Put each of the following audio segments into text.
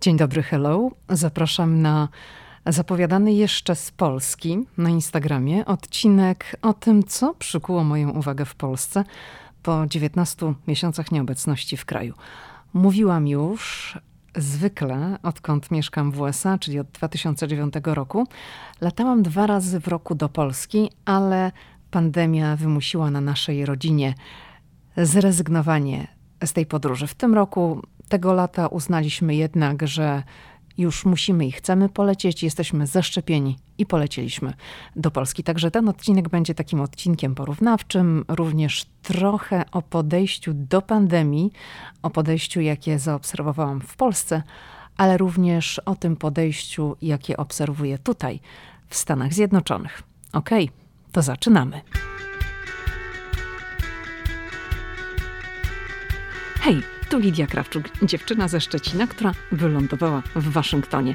Dzień dobry, hello. Zapraszam na zapowiadany jeszcze z Polski na Instagramie odcinek o tym, co przykuło moją uwagę w Polsce po 19 miesiącach nieobecności w kraju. Mówiłam już zwykle, odkąd mieszkam w USA, czyli od 2009 roku. Latałam dwa razy w roku do Polski, ale pandemia wymusiła na naszej rodzinie zrezygnowanie z tej podróży. W tym roku, tego lata, uznaliśmy jednak, że już musimy i chcemy polecieć, jesteśmy zaszczepieni i polecieliśmy do Polski. Także ten odcinek będzie takim odcinkiem porównawczym, również trochę o podejściu do pandemii, o podejściu, jakie zaobserwowałam w Polsce, ale również o tym podejściu, jakie obserwuję tutaj, w Stanach Zjednoczonych. Okay, to zaczynamy. Hej, tu Lidia Krawczuk, dziewczyna ze Szczecina, która wylądowała w Waszyngtonie.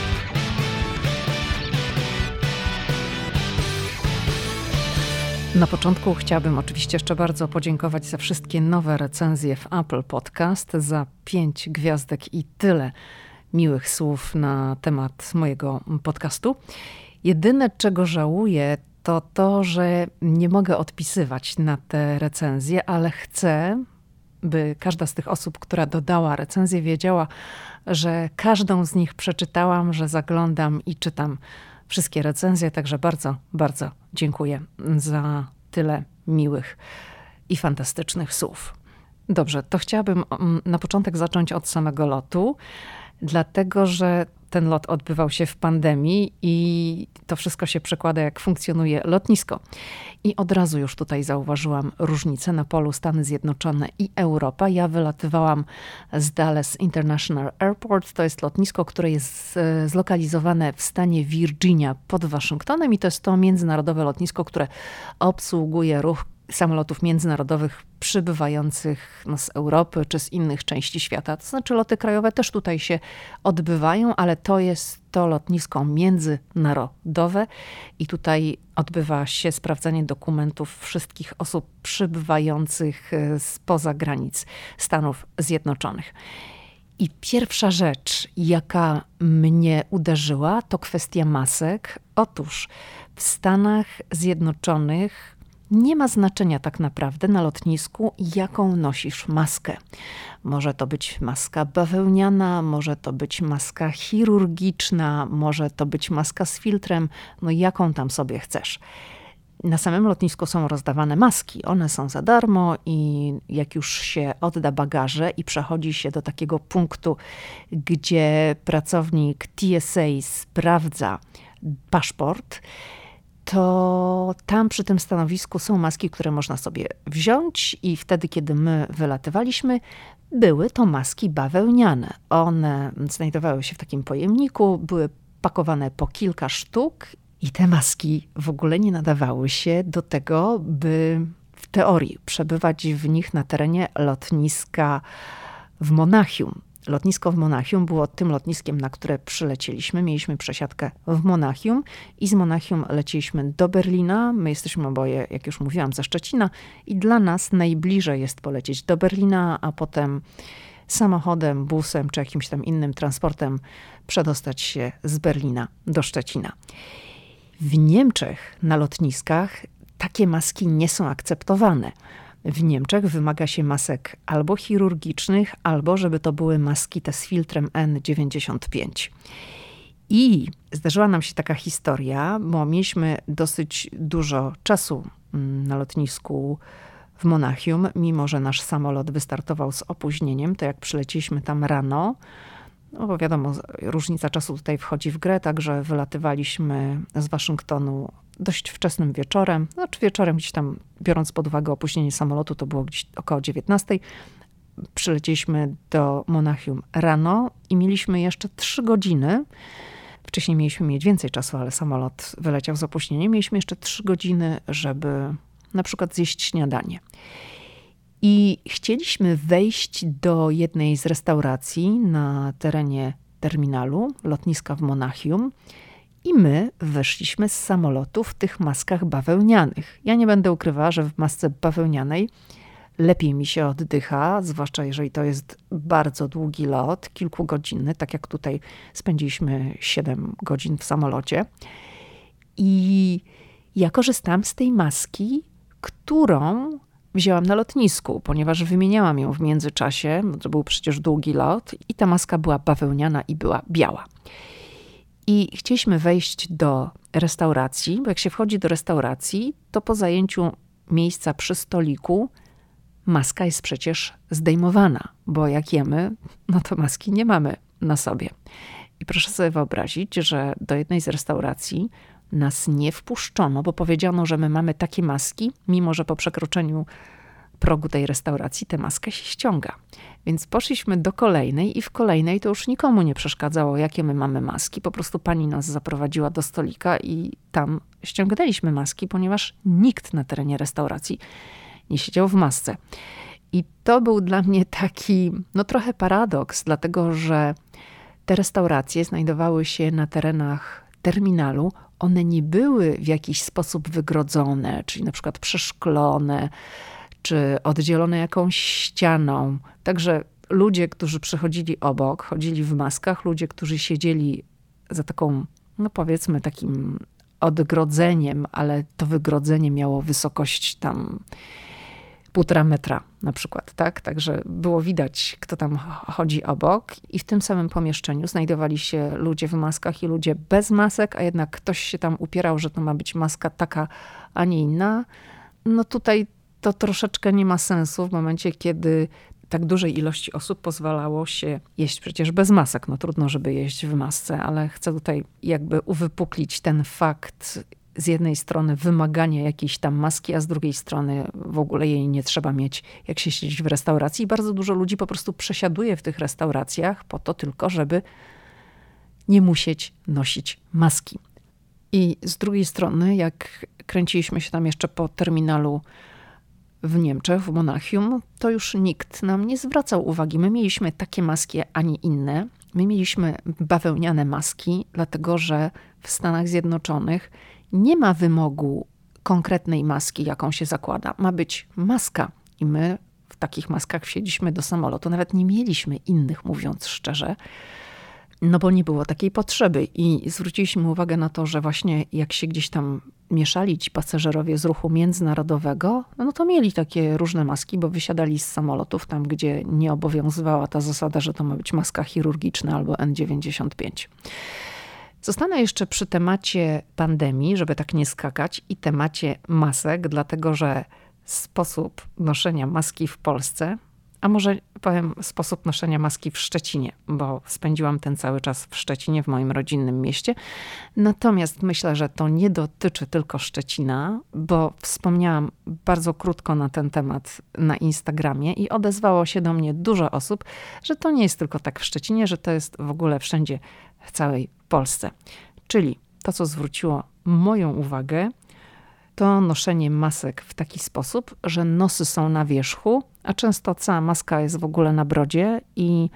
Na początku chciałabym oczywiście jeszcze bardzo podziękować za wszystkie nowe recenzje w Apple Podcast, za pięć gwiazdek i tyle miłych słów na temat mojego podcastu. Jedyne, czego żałuję, to to, że nie mogę odpisywać na te recenzje, ale chcę, by każda z tych osób, która dodała recenzję, wiedziała, że każdą z nich przeczytałam, że zaglądam i czytam wszystkie recenzje. Także bardzo, bardzo dziękuję za tyle miłych i fantastycznych słów. Dobrze, to chciałabym mm, na początek zacząć od samego lotu dlatego że ten lot odbywał się w pandemii i to wszystko się przekłada, jak funkcjonuje lotnisko. I od razu już tutaj zauważyłam różnicę na polu Stany Zjednoczone i Europa. Ja wylatywałam z Dallas International Airport. To jest lotnisko, które jest e, zlokalizowane w stanie Virginia pod Waszyngtonem i to jest to międzynarodowe lotnisko, które obsługuje ruch samolotów międzynarodowych przybywających no, z Europy czy z innych części świata. To znaczy loty krajowe też tutaj się odbywają, ale to jest to lotnisko międzynarodowe i tutaj odbywa się sprawdzanie dokumentów wszystkich osób przybywających e, spoza granic Stanów Zjednoczonych. I pierwsza rzecz, jaka mnie uderzyła, to kwestia masek. Otóż w Stanach Zjednoczonych nie ma znaczenia tak naprawdę na lotnisku, jaką nosisz maskę. Może to być maska bawełniana, może to być maska chirurgiczna, może to być maska z filtrem, no jaką tam sobie chcesz. Na samym lotnisku są rozdawane maski. One są za darmo i jak już się odda bagaże i przechodzi się do takiego punktu, gdzie pracownik TSA sprawdza paszport, to tam przy tym stanowisku są maski, które można sobie wziąć, i wtedy, kiedy my wylatywaliśmy, były to maski bawełniane. One znajdowały się w takim pojemniku, były pakowane po kilka sztuk, i te maski w ogóle nie nadawały się do tego, by w teorii przebywać w nich na terenie lotniska w Monachium. Lotnisko w Monachium było tym lotniskiem, na które przylecieliśmy. Mieliśmy przesiadkę w Monachium i z Monachium leciliśmy do Berlina. My jesteśmy oboje, jak już mówiłam, ze Szczecina i dla nas najbliżej jest polecieć do Berlina, a potem samochodem, busem czy jakimś tam innym transportem przedostać się z Berlina do Szczecina. W Niemczech na lotniskach takie maski nie są akceptowane. W Niemczech wymaga się masek albo chirurgicznych, albo żeby to były maski te z filtrem N95. I zdarzyła nam się taka historia, bo mieliśmy dosyć dużo czasu mm, na lotnisku w Monachium, mimo że nasz samolot wystartował z opóźnieniem, to jak przyleciliśmy tam rano, no bo wiadomo, różnica czasu tutaj wchodzi w grę, także wylatywaliśmy z Waszyngtonu dość wczesnym wieczorem, znaczy wieczorem gdzieś tam, biorąc pod uwagę opóźnienie samolotu, to było gdzieś około 19. Przylecieliśmy do Monachium rano i mieliśmy jeszcze trzy godziny Wcześniej mieliśmy mieć więcej czasu, ale samolot wyleciał z opóźnieniem. Mieliśmy jeszcze trzy godziny, żeby na przykład zjeść śniadanie. I chcieliśmy wejść do jednej z restauracji na terenie terminalu lotniska w Monachium. I my weszliśmy z samolotu w tych maskach bawełnianych. Ja nie będę ukrywała, że w masce bawełnianej lepiej mi się oddycha, zwłaszcza jeżeli to jest bardzo długi lot, kilkugodzinny, tak jak tutaj spędziliśmy 7 godzin w samolocie. I ja korzystam z tej maski, którą wzięłam na lotnisku, ponieważ wymieniałam ją w międzyczasie, to był przecież długi lot, i ta maska była bawełniana i była biała. I chcieliśmy wejść do restauracji, bo jak się wchodzi do restauracji, to po zajęciu miejsca przy stoliku maska jest przecież zdejmowana, bo jak jemy, no to maski nie mamy na sobie. I proszę sobie wyobrazić, że do jednej z restauracji nas nie wpuszczono, bo powiedziano, że my mamy takie maski, mimo że po przekroczeniu progu tej restauracji tę maskę się ściąga. Więc poszliśmy do kolejnej i w kolejnej to już nikomu nie przeszkadzało, jakie my mamy maski. Po prostu pani nas zaprowadziła do stolika i tam ściągnęliśmy maski, ponieważ nikt na terenie restauracji nie siedział w masce. I to był dla mnie taki, no trochę paradoks, dlatego że te restauracje znajdowały się na terenach terminalu. One nie były w jakiś sposób wygrodzone, czyli na przykład przeszklone, czy oddzielone jakąś ścianą. Także ludzie, którzy przechodzili obok, chodzili w maskach, ludzie, którzy siedzieli za taką, no powiedzmy, takim odgrodzeniem, ale to wygrodzenie miało wysokość tam półtora metra na przykład, tak? Także było widać, kto tam chodzi obok i w tym samym pomieszczeniu znajdowali się ludzie w maskach i ludzie bez masek, a jednak ktoś się tam upierał, że to ma być maska taka, a nie inna. No tutaj to troszeczkę nie ma sensu w momencie, kiedy tak dużej ilości osób pozwalało się jeść przecież bez masek. No trudno, żeby jeść w masce, ale chcę tutaj jakby uwypuklić ten fakt z jednej strony wymagania jakiejś tam maski, a z drugiej strony w ogóle jej nie trzeba mieć, jak się siedzi w restauracji. I bardzo dużo ludzi po prostu przesiaduje w tych restauracjach po to tylko, żeby nie musieć nosić maski. I z drugiej strony, jak kręciliśmy się tam jeszcze po terminalu w Niemczech, w Monachium, to już nikt nam nie zwracał uwagi. My mieliśmy takie maski, a nie inne. My mieliśmy bawełniane maski, dlatego że w Stanach Zjednoczonych nie ma wymogu konkretnej maski, jaką się zakłada. Ma być maska. I my w takich maskach wsiedliśmy do samolotu. Nawet nie mieliśmy innych, mówiąc szczerze no bo nie było takiej potrzeby. I zwróciliśmy uwagę na to, że właśnie jak się gdzieś tam mieszali ci pasażerowie z ruchu międzynarodowego, no to mieli takie różne maski, bo wysiadali z samolotów tam, gdzie nie obowiązywała ta zasada, że to ma być maska chirurgiczna albo N95. Zostanę jeszcze przy temacie pandemii, żeby tak nie skakać, i temacie masek, dlatego że sposób noszenia maski w Polsce a może powiem sposób noszenia maski w Szczecinie, bo spędziłam ten cały czas w Szczecinie, w moim rodzinnym mieście. Natomiast myślę, że to nie dotyczy tylko Szczecina, bo wspomniałam bardzo krótko na ten temat na Instagramie i odezwało się do mnie dużo osób, że to nie jest tylko tak w Szczecinie, że to jest w ogóle wszędzie w całej Polsce. Czyli to, co zwróciło moją uwagę, to noszenie masek w taki sposób, że nosy są na wierzchu, a często cała maska jest w ogóle na brodzie i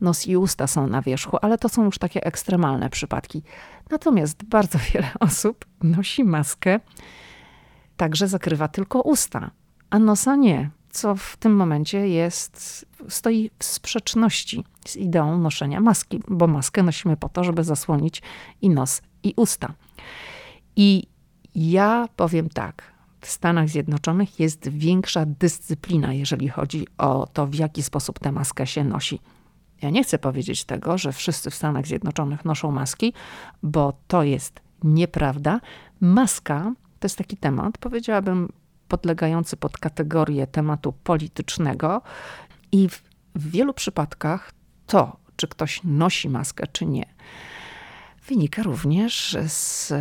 nos i usta są na wierzchu, ale to są już takie ekstremalne przypadki. Natomiast bardzo wiele osób nosi maskę, także zakrywa tylko usta, a nosa nie, co w tym momencie jest, stoi w sprzeczności z ideą noszenia maski, bo maskę nosimy po to, żeby zasłonić i nos, i usta. I ja powiem tak. W Stanach Zjednoczonych jest większa dyscyplina, jeżeli chodzi o to, w jaki sposób tę maskę się nosi. Ja nie chcę powiedzieć tego, że wszyscy w Stanach Zjednoczonych noszą maski, bo to jest nieprawda. Maska to jest taki temat, powiedziałabym, podlegający pod kategorię tematu politycznego, i w, w wielu przypadkach to, czy ktoś nosi maskę, czy nie, wynika również z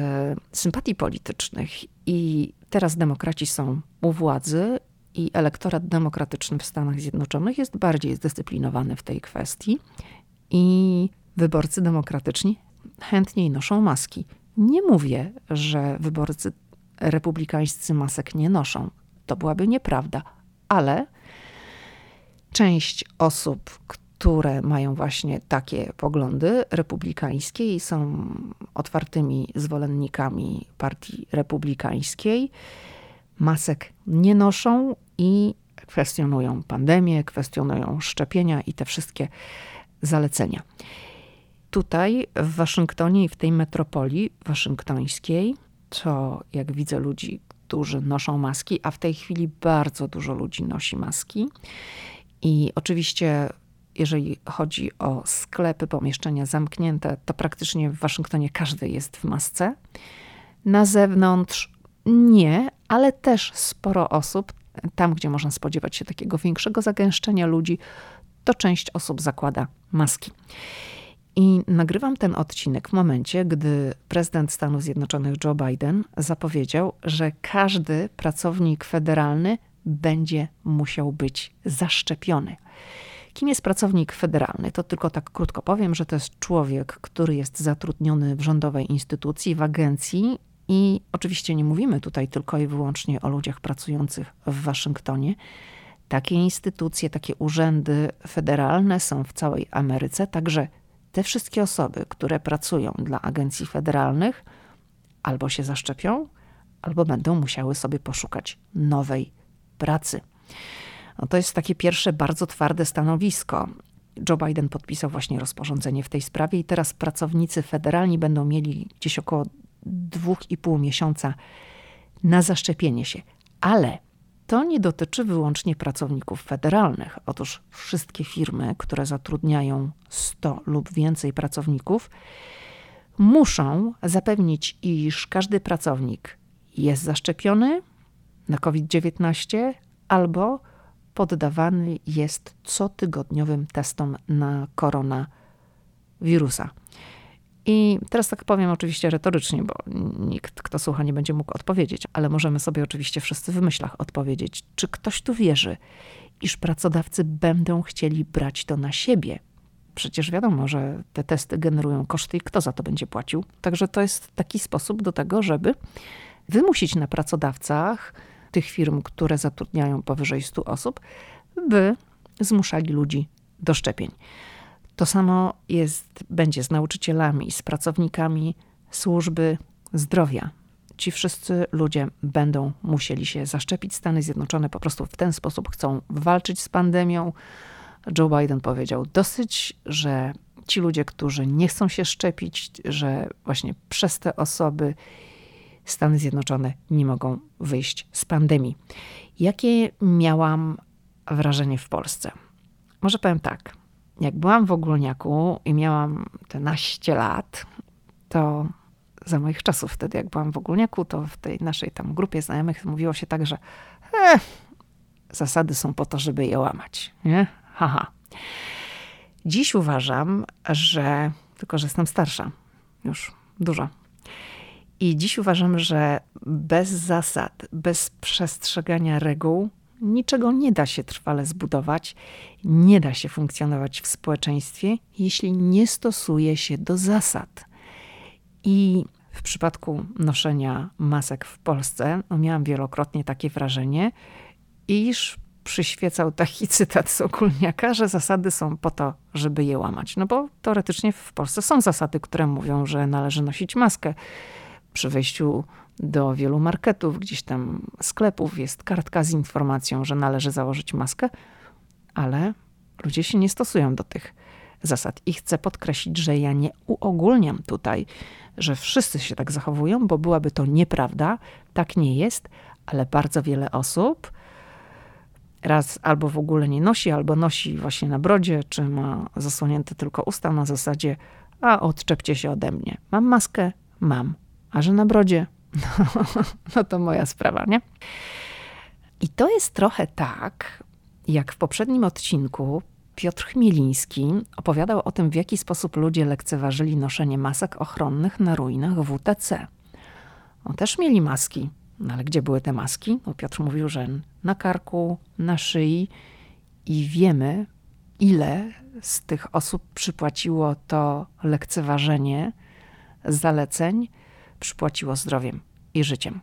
sympatii politycznych. I teraz demokraci są u władzy, i elektorat demokratyczny w Stanach Zjednoczonych jest bardziej zdyscyplinowany w tej kwestii. I wyborcy demokratyczni chętniej noszą maski. Nie mówię, że wyborcy republikańscy masek nie noszą. To byłaby nieprawda, ale część osób, które mają właśnie takie poglądy republikańskie i są otwartymi zwolennikami partii republikańskiej, masek nie noszą i kwestionują pandemię, kwestionują szczepienia i te wszystkie zalecenia. Tutaj w Waszyngtonie i w tej metropolii waszyngtońskiej, to jak widzę ludzi, którzy noszą maski, a w tej chwili bardzo dużo ludzi nosi maski. I oczywiście, jeżeli chodzi o sklepy, pomieszczenia zamknięte, to praktycznie w Waszyngtonie każdy jest w masce. Na zewnątrz nie, ale też sporo osób, tam gdzie można spodziewać się takiego większego zagęszczenia ludzi, to część osób zakłada maski. I nagrywam ten odcinek w momencie, gdy prezydent Stanów Zjednoczonych Joe Biden zapowiedział, że każdy pracownik federalny będzie musiał być zaszczepiony. Kim jest pracownik federalny? To tylko tak krótko powiem, że to jest człowiek, który jest zatrudniony w rządowej instytucji, w agencji. I oczywiście nie mówimy tutaj tylko i wyłącznie o ludziach pracujących w Waszyngtonie. Takie instytucje, takie urzędy federalne są w całej Ameryce, także te wszystkie osoby, które pracują dla agencji federalnych, albo się zaszczepią, albo będą musiały sobie poszukać nowej pracy. No to jest takie pierwsze bardzo twarde stanowisko. Joe Biden podpisał właśnie rozporządzenie w tej sprawie i teraz pracownicy federalni będą mieli gdzieś około dwóch i pół miesiąca na zaszczepienie się. Ale to nie dotyczy wyłącznie pracowników federalnych. Otóż wszystkie firmy, które zatrudniają 100 lub więcej pracowników, muszą zapewnić, iż każdy pracownik jest zaszczepiony na COVID-19 albo poddawany jest cotygodniowym testom na koronawirusa. I teraz tak powiem oczywiście retorycznie, bo nikt, kto słucha, nie będzie mógł odpowiedzieć, ale możemy sobie oczywiście wszyscy w myślach odpowiedzieć, czy ktoś tu wierzy, iż pracodawcy będą chcieli brać to na siebie. Przecież wiadomo, że te testy generują koszty i kto za to będzie płacił. Także to jest taki sposób do tego, żeby wymusić na pracodawcach tych firm, które zatrudniają powyżej 100 osób, by zmuszali ludzi do szczepień. To samo jest, będzie z nauczycielami, z pracownikami służby zdrowia. Ci wszyscy ludzie będą musieli się zaszczepić. Stany Zjednoczone po prostu w ten sposób chcą walczyć z pandemią. Joe Biden powiedział dosyć, że ci ludzie, którzy nie chcą się szczepić, że właśnie przez te osoby Stany Zjednoczone nie mogą wyjść z pandemii. Jakie miałam wrażenie w Polsce? Może powiem tak jak byłam w ogólniaku i miałam te naście lat, to za moich czasów wtedy, jak byłam w ogólniaku, to w tej naszej tam grupie znajomych mówiło się tak, że e, zasady są po to, żeby je łamać. Nie? Haha. Dziś uważam, że, tylko że jestem starsza, już dużo. I dziś uważam, że bez zasad, bez przestrzegania reguł, Niczego nie da się trwale zbudować, nie da się funkcjonować w społeczeństwie, jeśli nie stosuje się do zasad. I w przypadku noszenia masek w Polsce no miałam wielokrotnie takie wrażenie, iż przyświecał taki cytat z Okulniaka, że zasady są po to, żeby je łamać. No bo teoretycznie w Polsce są zasady, które mówią, że należy nosić maskę przy wejściu do wielu marketów, gdzieś tam sklepów jest kartka z informacją, że należy założyć maskę, ale ludzie się nie stosują do tych zasad. I chcę podkreślić, że ja nie uogólniam tutaj, że wszyscy się tak zachowują, bo byłaby to nieprawda. Tak nie jest, ale bardzo wiele osób raz albo w ogóle nie nosi, albo nosi właśnie na brodzie, czy ma zasłonięte tylko usta na zasadzie, a odczepcie się ode mnie. Mam maskę? Mam. A że na brodzie? No, no to moja sprawa, nie? I to jest trochę tak, jak w poprzednim odcinku Piotr Chmieliński opowiadał o tym, w jaki sposób ludzie lekceważyli noszenie masek ochronnych na ruinach WTC. On też mieli maski, no ale gdzie były te maski? No Piotr mówił, że na karku, na szyi i wiemy, ile z tych osób przypłaciło to lekceważenie zaleceń przypłaciło zdrowiem i życiem.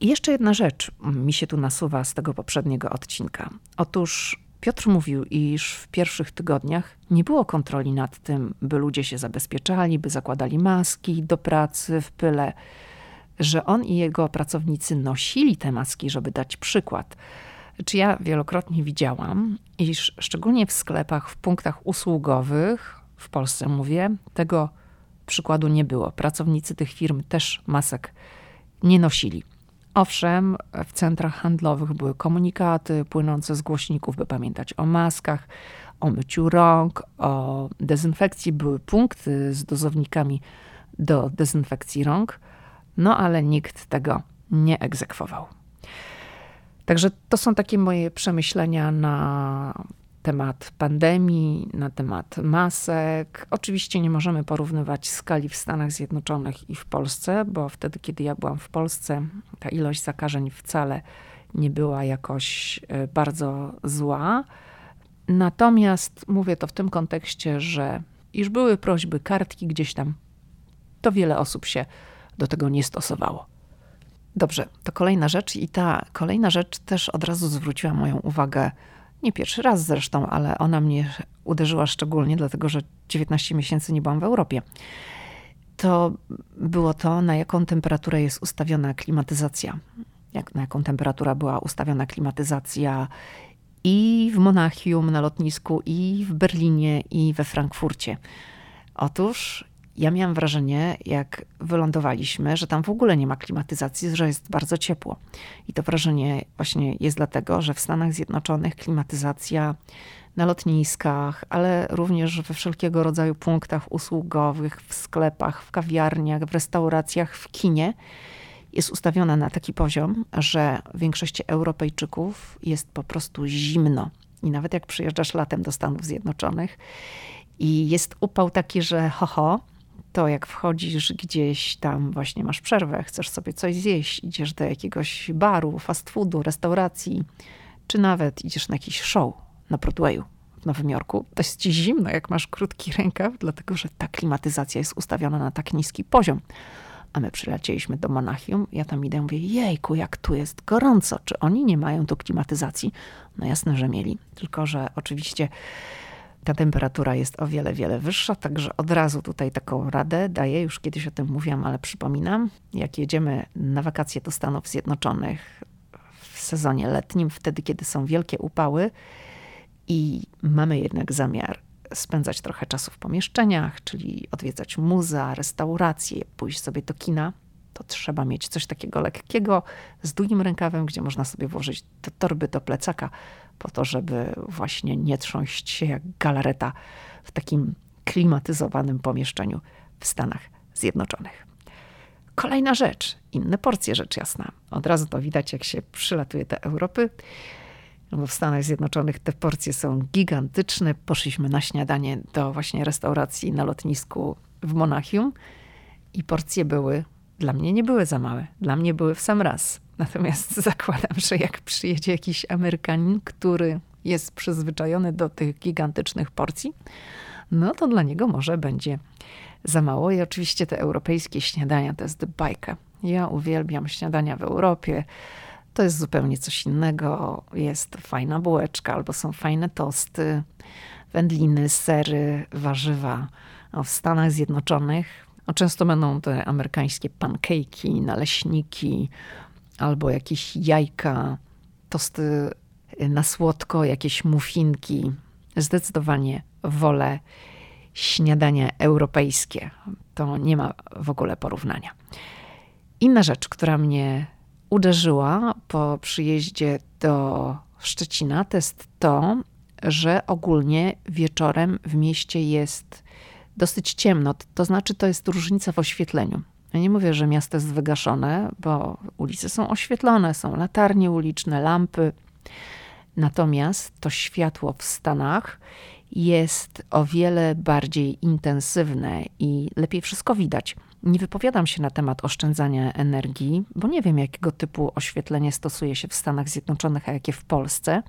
I jeszcze jedna rzecz mi się tu nasuwa z tego poprzedniego odcinka. Otóż Piotr mówił, iż w pierwszych tygodniach nie było kontroli nad tym, by ludzie się zabezpieczali, by zakładali maski do pracy w pyle, że on i jego pracownicy nosili te maski, żeby dać przykład. Czy ja wielokrotnie widziałam, iż szczególnie w sklepach, w punktach usługowych, w Polsce mówię, tego przykładu nie było. Pracownicy tych firm też masek nie nosili. Owszem, w centrach handlowych były komunikaty płynące z głośników, by pamiętać o maskach, o myciu rąk, o dezynfekcji. Były punkty z dozownikami do dezynfekcji rąk, no ale nikt tego nie egzekwował. Także to są takie moje przemyślenia na temat pandemii, na temat masek. Oczywiście nie możemy porównywać skali w Stanach Zjednoczonych i w Polsce, bo wtedy, kiedy ja byłam w Polsce, ta ilość zakażeń wcale nie była jakoś e, bardzo zła. Natomiast mówię to w tym kontekście, że iż były prośby, kartki gdzieś tam, to wiele osób się do tego nie stosowało. Dobrze, to kolejna rzecz i ta kolejna rzecz też od razu zwróciła moją uwagę nie pierwszy raz zresztą, ale ona mnie uderzyła szczególnie, dlatego że 19 miesięcy nie byłam w Europie. To było to, na jaką temperaturę jest ustawiona klimatyzacja. Jak, na jaką temperaturę była ustawiona klimatyzacja i w Monachium na lotnisku, i w Berlinie, i we Frankfurcie. Otóż ja miałam wrażenie, jak wylądowaliśmy, że tam w ogóle nie ma klimatyzacji, że jest bardzo ciepło. I to wrażenie właśnie jest dlatego, że w Stanach Zjednoczonych klimatyzacja na lotniskach, ale również we wszelkiego rodzaju punktach usługowych, w sklepach, w kawiarniach, w restauracjach, w kinie jest ustawiona na taki poziom, że większości Europejczyków jest po prostu zimno. I nawet jak przyjeżdżasz latem do Stanów Zjednoczonych i jest upał taki, że ho, ho to jak wchodzisz gdzieś tam, właśnie masz przerwę, chcesz sobie coś zjeść, idziesz do jakiegoś baru, fast foodu, restauracji, czy nawet idziesz na jakiś show na Broadwayu w Nowym Jorku, to jest ci zimno, jak masz krótki rękaw, dlatego że ta klimatyzacja jest ustawiona na tak niski poziom. A my przylecieliśmy do Monachium, ja tam idę, mówię, jejku, jak tu jest gorąco, czy oni nie mają tu klimatyzacji? No jasne, że mieli, tylko że oczywiście ta temperatura jest o wiele, wiele wyższa, także od razu tutaj taką radę daję, już kiedyś o tym mówiłam, ale przypominam, jak jedziemy na wakacje do Stanów Zjednoczonych w sezonie letnim, wtedy kiedy są wielkie upały i mamy jednak zamiar spędzać trochę czasu w pomieszczeniach, czyli odwiedzać muzea, restauracje, pójść sobie do kina, to trzeba mieć coś takiego lekkiego, z długim rękawem, gdzie można sobie włożyć do torby, do plecaka, po to, żeby właśnie nie trząść się jak galareta w takim klimatyzowanym pomieszczeniu w Stanach Zjednoczonych. Kolejna rzecz, inne porcje, rzecz jasna. Od razu to widać, jak się przylatuje do Europy, no bo w Stanach Zjednoczonych te porcje są gigantyczne. Poszliśmy na śniadanie do właśnie restauracji na lotnisku w Monachium i porcje były, dla mnie nie były za małe, dla mnie były w sam raz. Natomiast zakładam, że jak przyjedzie jakiś Amerykanin, który jest przyzwyczajony do tych gigantycznych porcji, no to dla niego może będzie za mało. I oczywiście te europejskie śniadania to jest bajka. Ja uwielbiam śniadania w Europie. To jest zupełnie coś innego. Jest fajna bułeczka albo są fajne tosty, wędliny, sery, warzywa. No, w Stanach Zjednoczonych no, często będą te amerykańskie pancake'i, naleśniki, albo jakieś jajka, tosty na słodko, jakieś muffinki. Zdecydowanie wolę śniadanie europejskie. To nie ma w ogóle porównania. Inna rzecz, która mnie uderzyła po przyjeździe do Szczecina, to jest to, że ogólnie wieczorem w mieście jest dosyć ciemno. To znaczy, to jest różnica w oświetleniu. Ja nie mówię, że miasto jest wygaszone, bo ulice są oświetlone, są latarnie uliczne, lampy. Natomiast to światło w Stanach jest o wiele bardziej intensywne i lepiej wszystko widać. Nie wypowiadam się na temat oszczędzania energii, bo nie wiem, jakiego typu oświetlenie stosuje się w Stanach Zjednoczonych, a jakie w Polsce,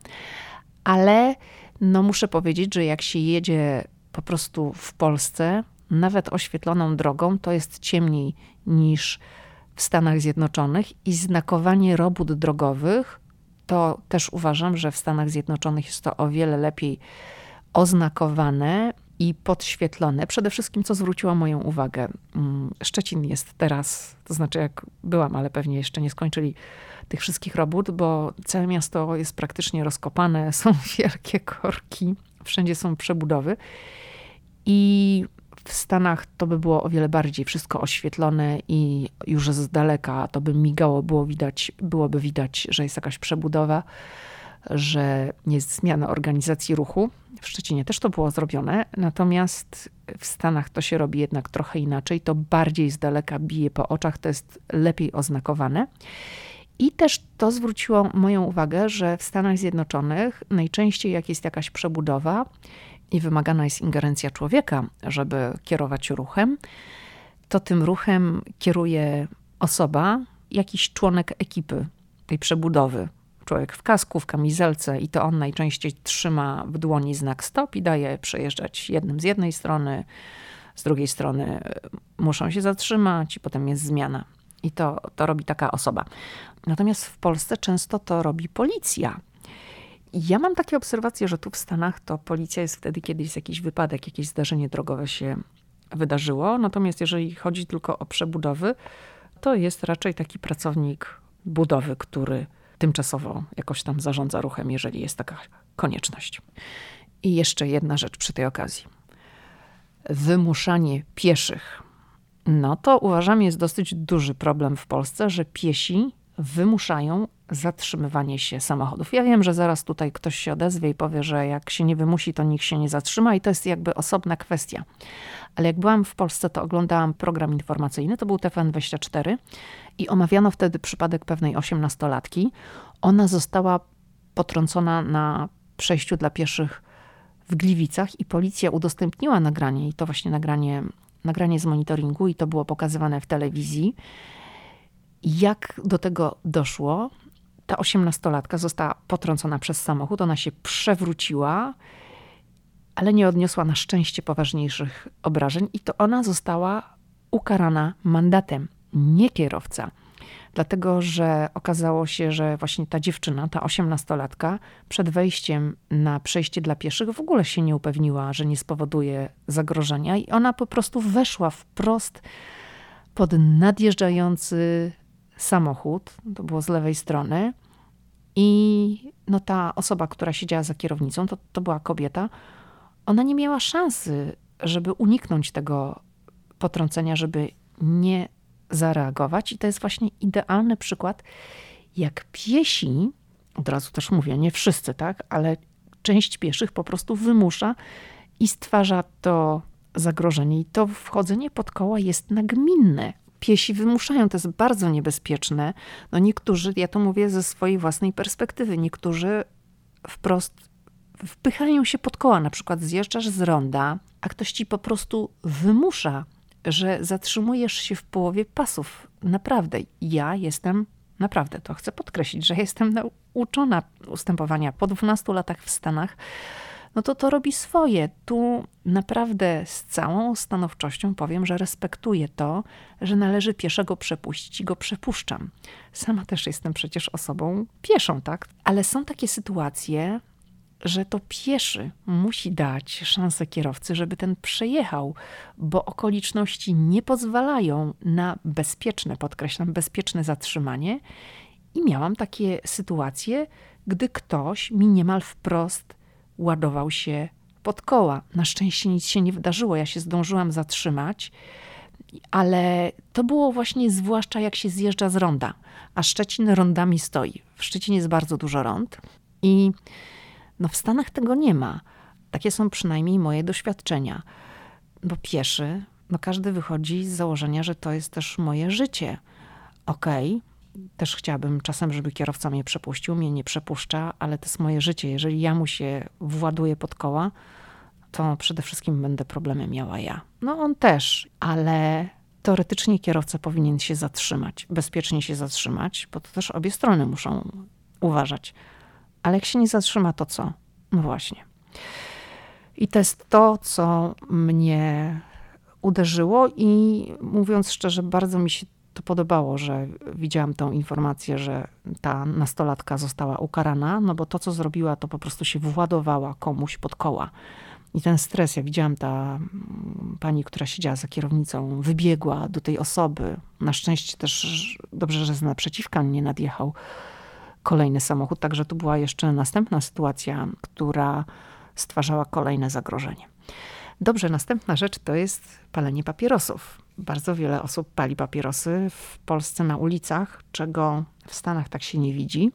ale no muszę powiedzieć, że jak się jedzie po prostu w Polsce, nawet oświetloną drogą, to jest ciemniej niż w Stanach Zjednoczonych i znakowanie robót drogowych, to też uważam, że w Stanach Zjednoczonych jest to o wiele lepiej oznakowane i podświetlone. Przede wszystkim, co zwróciło moją uwagę, mm, Szczecin jest teraz, to znaczy jak byłam, ale pewnie jeszcze nie skończyli tych wszystkich robót, bo całe miasto jest praktycznie rozkopane, są wielkie korki, wszędzie są przebudowy. I w Stanach to by było o wiele bardziej wszystko oświetlone i już z daleka to by migało, było widać, byłoby widać, że jest jakaś przebudowa, że jest zmiana organizacji ruchu. W Szczecinie też to było zrobione, natomiast w Stanach to się robi jednak trochę inaczej. To bardziej z daleka bije po oczach, to jest lepiej oznakowane. I też to zwróciło moją uwagę, że w Stanach Zjednoczonych najczęściej jak jest jakaś przebudowa i wymagana jest ingerencja człowieka, żeby kierować ruchem, to tym ruchem kieruje osoba, jakiś członek ekipy tej przebudowy. Człowiek w kasku, w kamizelce, i to on najczęściej trzyma w dłoni znak stop i daje przejeżdżać jednym z jednej strony, z drugiej strony muszą się zatrzymać, i potem jest zmiana. I to, to robi taka osoba. Natomiast w Polsce często to robi policja. Ja mam takie obserwacje, że tu w Stanach to policja jest wtedy, kiedy jest jakiś wypadek, jakieś zdarzenie drogowe się wydarzyło. Natomiast jeżeli chodzi tylko o przebudowy, to jest raczej taki pracownik budowy, który tymczasowo jakoś tam zarządza ruchem, jeżeli jest taka konieczność. I jeszcze jedna rzecz przy tej okazji. Wymuszanie pieszych. No to uważam jest dosyć duży problem w Polsce, że piesi wymuszają zatrzymywanie się samochodów. Ja wiem, że zaraz tutaj ktoś się odezwie i powie, że jak się nie wymusi, to nikt się nie zatrzyma i to jest jakby osobna kwestia. Ale jak byłam w Polsce, to oglądałam program informacyjny, to był TVN24 i omawiano wtedy przypadek pewnej osiemnastolatki. Ona została potrącona na przejściu dla pieszych w Gliwicach i policja udostępniła nagranie i to właśnie nagranie, nagranie z monitoringu i to było pokazywane w telewizji. Jak do tego doszło? Ta osiemnastolatka została potrącona przez samochód, ona się przewróciła, ale nie odniosła na szczęście poważniejszych obrażeń i to ona została ukarana mandatem, nie kierowca. Dlatego, że okazało się, że właśnie ta dziewczyna, ta osiemnastolatka, przed wejściem na przejście dla pieszych w ogóle się nie upewniła, że nie spowoduje zagrożenia, i ona po prostu weszła wprost pod nadjeżdżający samochód, to było z lewej strony. I no, ta osoba, która siedziała za kierownicą, to, to była kobieta, ona nie miała szansy, żeby uniknąć tego potrącenia, żeby nie zareagować. I to jest właśnie idealny przykład, jak piesi, od razu też mówię, nie wszyscy, tak, ale część pieszych po prostu wymusza i stwarza to zagrożenie. I to wchodzenie pod koła jest nagminne piesi wymuszają. To jest bardzo niebezpieczne. No niektórzy, ja to mówię ze swojej własnej perspektywy, niektórzy wprost wpychają się pod koła. Na przykład zjeżdżasz z ronda, a ktoś ci po prostu wymusza, że zatrzymujesz się w połowie pasów. Naprawdę, ja jestem, naprawdę to chcę podkreślić, że jestem nauczona ustępowania po 12 latach w Stanach no to to robi swoje. Tu naprawdę z całą stanowczością powiem, że respektuję to, że należy pieszego przepuścić i go przepuszczam. Sama też jestem przecież osobą pieszą, tak? Ale są takie sytuacje, że to pieszy musi dać szansę kierowcy, żeby ten przejechał, bo okoliczności nie pozwalają na bezpieczne, podkreślam, bezpieczne zatrzymanie. I miałam takie sytuacje, gdy ktoś mi niemal wprost ładował się pod koła. Na szczęście nic się nie wydarzyło, ja się zdążyłam zatrzymać, ale to było właśnie zwłaszcza jak się zjeżdża z ronda, a Szczecin rondami stoi. W Szczecinie jest bardzo dużo rond i no w Stanach tego nie ma. Takie są przynajmniej moje doświadczenia. Bo pieszy, no każdy wychodzi z założenia, że to jest też moje życie. Okej, okay, też chciałabym czasem, żeby kierowca mnie przepuścił, mnie nie przepuszcza, ale to jest moje życie. Jeżeli ja mu się właduję pod koła, to przede wszystkim będę problemy miała ja. No on też, ale teoretycznie kierowca powinien się zatrzymać, bezpiecznie się zatrzymać, bo to też obie strony muszą uważać. Ale jak się nie zatrzyma, to co? No właśnie. I to jest to, co mnie uderzyło i mówiąc szczerze, bardzo mi się to podobało, że widziałam tą informację, że ta nastolatka została ukarana, no bo to, co zrobiła, to po prostu się władowała komuś pod koła. I ten stres, ja widziałam ta mm, pani, która siedziała za kierownicą, wybiegła do tej osoby. Na szczęście też dobrze, że z naprzeciwka nie nadjechał kolejny samochód, także tu była jeszcze następna sytuacja, która stwarzała kolejne zagrożenie. Dobrze, następna rzecz to jest palenie papierosów. Bardzo wiele osób pali papierosy w Polsce na ulicach, czego w Stanach tak się nie widzi.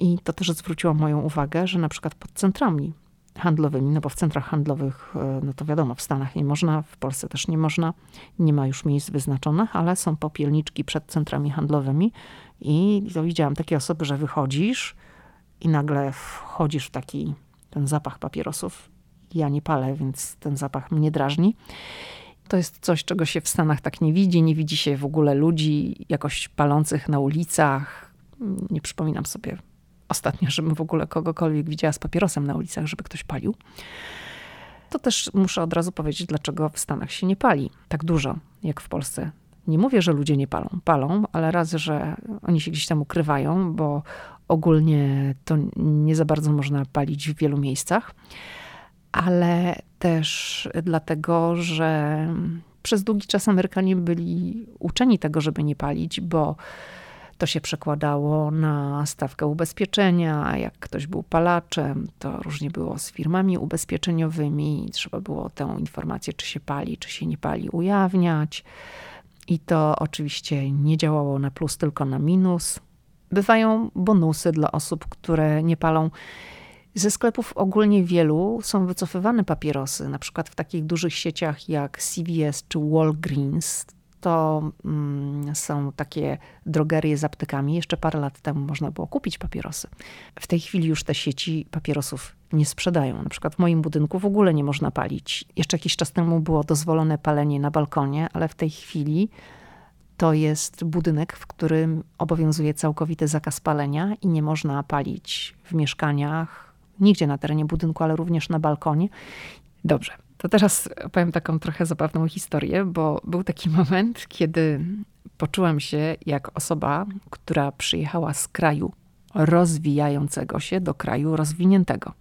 I to też zwróciło moją uwagę, że na przykład pod centrami handlowymi, no bo w centrach handlowych, e, no to wiadomo, w Stanach nie można, w Polsce też nie można, nie ma już miejsc wyznaczonych, ale są popielniczki przed centrami handlowymi i to widziałam takie osoby, że wychodzisz i nagle wchodzisz w taki ten zapach papierosów. Ja nie palę, więc ten zapach mnie drażni. To jest coś, czego się w Stanach tak nie widzi. Nie widzi się w ogóle ludzi jakoś palących na ulicach. Nie przypominam sobie ostatnio, żebym w ogóle kogokolwiek widziała z papierosem na ulicach, żeby ktoś palił. To też muszę od razu powiedzieć, dlaczego w Stanach się nie pali tak dużo, jak w Polsce. Nie mówię, że ludzie nie palą. Palą, ale raz, że oni się gdzieś tam ukrywają, bo ogólnie to nie za bardzo można palić w wielu miejscach, ale też dlatego, że przez długi czas Amerykanie byli uczeni tego, żeby nie palić, bo to się przekładało na stawkę ubezpieczenia, jak ktoś był palaczem, to różnie było z firmami ubezpieczeniowymi. Trzeba było tę informację, czy się pali, czy się nie pali, ujawniać. I to oczywiście nie działało na plus, tylko na minus. Bywają bonusy dla osób, które nie palą. Ze sklepów ogólnie wielu są wycofywane papierosy, na przykład w takich dużych sieciach jak CVS czy Walgreens to mm, są takie drogerie z aptekami. Jeszcze parę lat temu można było kupić papierosy. W tej chwili już te sieci papierosów nie sprzedają. Na przykład w moim budynku w ogóle nie można palić. Jeszcze jakiś czas temu było dozwolone palenie na balkonie, ale w tej chwili to jest budynek, w którym obowiązuje całkowity zakaz palenia i nie można palić w mieszkaniach, nigdzie na terenie budynku, ale również na balkonie. Dobrze, to teraz powiem taką trochę zabawną historię, bo był taki moment, kiedy poczułam się jak osoba, która przyjechała z kraju rozwijającego się do kraju rozwiniętego.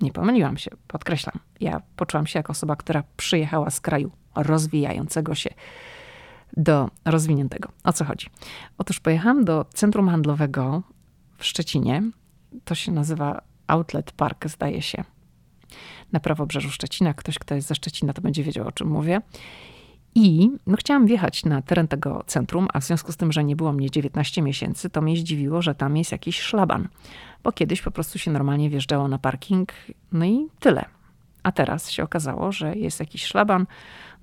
Nie pomyliłam się, podkreślam. Ja poczułam się jak osoba, która przyjechała z kraju rozwijającego się do rozwiniętego. O co chodzi? Otóż pojechałam do centrum handlowego w Szczecinie. To się nazywa Outlet Park, zdaje się na prawobrzeżu Szczecina. Ktoś, kto jest ze Szczecina, to będzie wiedział, o czym mówię. I no, chciałam wjechać na teren tego centrum, a w związku z tym, że nie było mnie 19 miesięcy, to mnie zdziwiło, że tam jest jakiś szlaban. Bo kiedyś po prostu się normalnie wjeżdżało na parking, no i tyle. A teraz się okazało, że jest jakiś szlaban.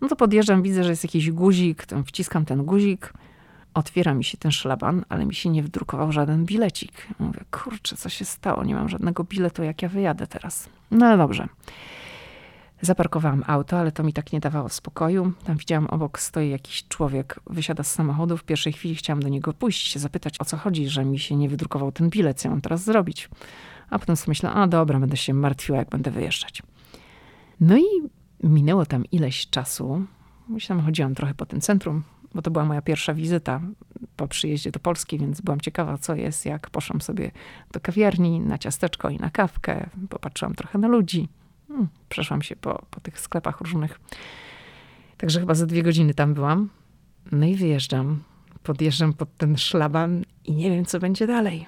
No to podjeżdżam, widzę, że jest jakiś guzik, wciskam ten guzik, otwiera mi się ten szlaban, ale mi się nie wdrukował żaden bilecik. Mówię, kurczę, co się stało? Nie mam żadnego biletu, jak ja wyjadę teraz. No ale dobrze. Zaparkowałam auto, ale to mi tak nie dawało spokoju. Tam widziałam obok stoi jakiś człowiek, wysiada z samochodu. W pierwszej chwili chciałam do niego pójść, się zapytać o co chodzi, że mi się nie wydrukował ten bilet, co mam teraz zrobić. A potem sobie myślę, a dobra, będę się martwiła, jak będę wyjeżdżać. No i minęło tam ileś czasu. Myślałam, chodziłam trochę po tym centrum, bo to była moja pierwsza wizyta po przyjeździe do Polski, więc byłam ciekawa, co jest, jak poszłam sobie do kawiarni na ciasteczko i na kawkę, popatrzyłam trochę na ludzi, hmm, przeszłam się po, po tych sklepach różnych. Także chyba za dwie godziny tam byłam. No i wyjeżdżam, podjeżdżam pod ten szlaban i nie wiem, co będzie dalej.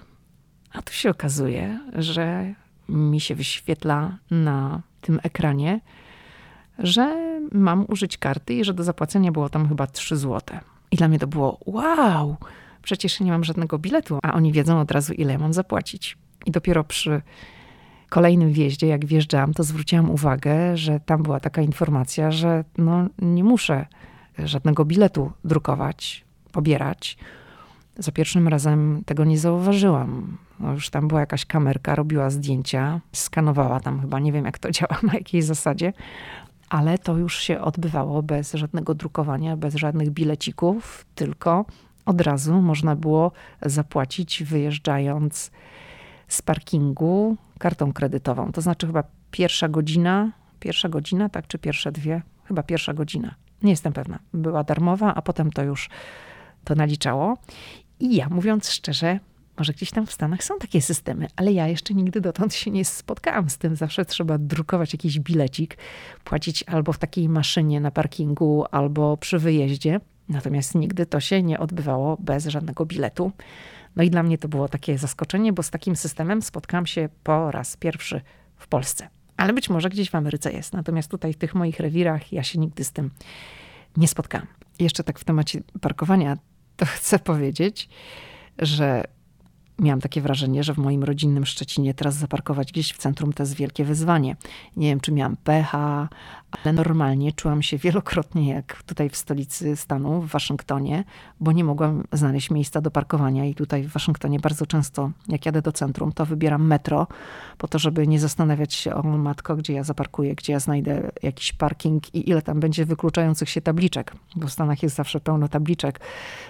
A tu się okazuje, że mi się wyświetla na tym ekranie, że mam użyć karty i że do zapłacenia było tam chyba 3 zł. I dla mnie to było wow, przecież nie mam żadnego biletu, a oni wiedzą od razu, ile ja mam zapłacić. I dopiero przy kolejnym wjeździe, jak wjeżdżałam, to zwróciłam uwagę, że tam była taka informacja, że no, nie muszę żadnego biletu drukować, pobierać. Za pierwszym razem tego nie zauważyłam. No już tam była jakaś kamerka, robiła zdjęcia, skanowała tam chyba, nie wiem jak to działa, na jakiej zasadzie, ale to już się odbywało bez żadnego drukowania, bez żadnych bilecików, tylko od razu można było zapłacić wyjeżdżając z parkingu kartą kredytową. To znaczy chyba pierwsza godzina, pierwsza godzina, tak, czy pierwsze dwie, chyba pierwsza godzina. Nie jestem pewna. Była darmowa, a potem to już to naliczało. I ja, mówiąc szczerze, może gdzieś tam w Stanach są takie systemy, ale ja jeszcze nigdy dotąd się nie spotkałam z tym. Zawsze trzeba drukować jakiś bilecik, płacić albo w takiej maszynie na parkingu, albo przy wyjeździe. Natomiast nigdy to się nie odbywało bez żadnego biletu. No i dla mnie to było takie zaskoczenie, bo z takim systemem spotkałam się po raz pierwszy w Polsce. Ale być może gdzieś w Ameryce jest. Natomiast tutaj w tych moich rewirach ja się nigdy z tym nie spotkałam. Jeszcze tak w temacie parkowania, to chcę powiedzieć, że miałam takie wrażenie, że w moim rodzinnym Szczecinie teraz zaparkować gdzieś w centrum to jest wielkie wyzwanie. Nie wiem, czy miałam pecha, ale normalnie czułam się wielokrotnie jak tutaj w stolicy stanu, w Waszyngtonie, bo nie mogłam znaleźć miejsca do parkowania i tutaj w Waszyngtonie bardzo często, jak jadę do centrum, to wybieram metro, po to, żeby nie zastanawiać się o matko, gdzie ja zaparkuję, gdzie ja znajdę jakiś parking i ile tam będzie wykluczających się tabliczek, bo w Stanach jest zawsze pełno tabliczek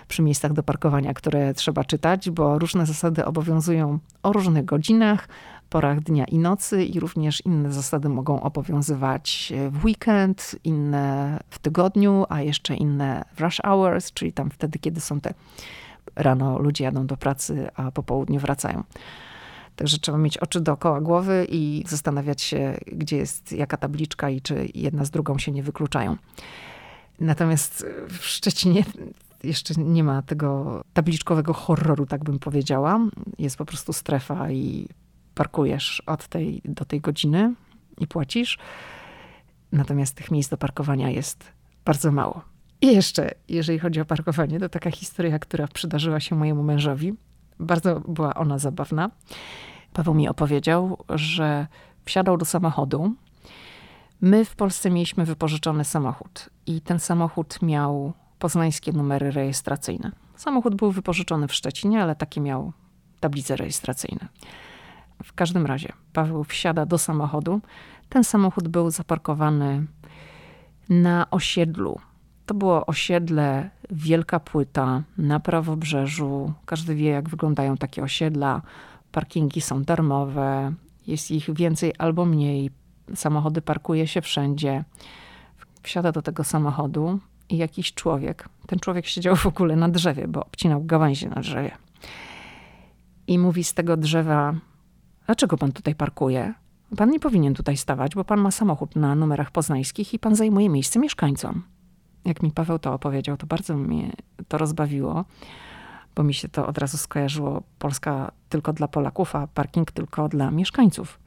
przy miejscach do parkowania, które trzeba czytać, bo różne zasady obowiązują o różnych godzinach, porach dnia i nocy i również inne zasady mogą obowiązywać w weekend, inne w tygodniu, a jeszcze inne w rush hours, czyli tam wtedy, kiedy są te rano ludzie jadą do pracy, a po południu wracają. Także trzeba mieć oczy dookoła głowy i zastanawiać się, gdzie jest jaka tabliczka i czy jedna z drugą się nie wykluczają. Natomiast w Szczecinie jeszcze nie ma tego tabliczkowego horroru, tak bym powiedziała. Jest po prostu strefa i parkujesz od tej do tej godziny i płacisz. Natomiast tych miejsc do parkowania jest bardzo mało. I jeszcze, jeżeli chodzi o parkowanie, to taka historia, która przydarzyła się mojemu mężowi. Bardzo była ona zabawna. Paweł mi opowiedział, że wsiadał do samochodu. My w Polsce mieliśmy wypożyczony samochód i ten samochód miał poznańskie numery rejestracyjne. Samochód był wypożyczony w Szczecinie, ale takie miał tablice rejestracyjne. W każdym razie Paweł wsiada do samochodu. Ten samochód był zaparkowany na osiedlu. To było osiedle Wielka Płyta na prawobrzeżu. Każdy wie, jak wyglądają takie osiedla. Parkingi są darmowe, jest ich więcej albo mniej. Samochody parkuje się wszędzie. Wsiada do tego samochodu i jakiś człowiek. Ten człowiek siedział w ogóle na drzewie, bo obcinał gałęzie na drzewie. I mówi z tego drzewa: Dlaczego pan tutaj parkuje? Pan nie powinien tutaj stawać, bo pan ma samochód na numerach poznańskich i pan zajmuje miejsce mieszkańcom. Jak mi Paweł to opowiedział, to bardzo mnie to rozbawiło, bo mi się to od razu skojarzyło Polska tylko dla Polaków, a parking tylko dla mieszkańców.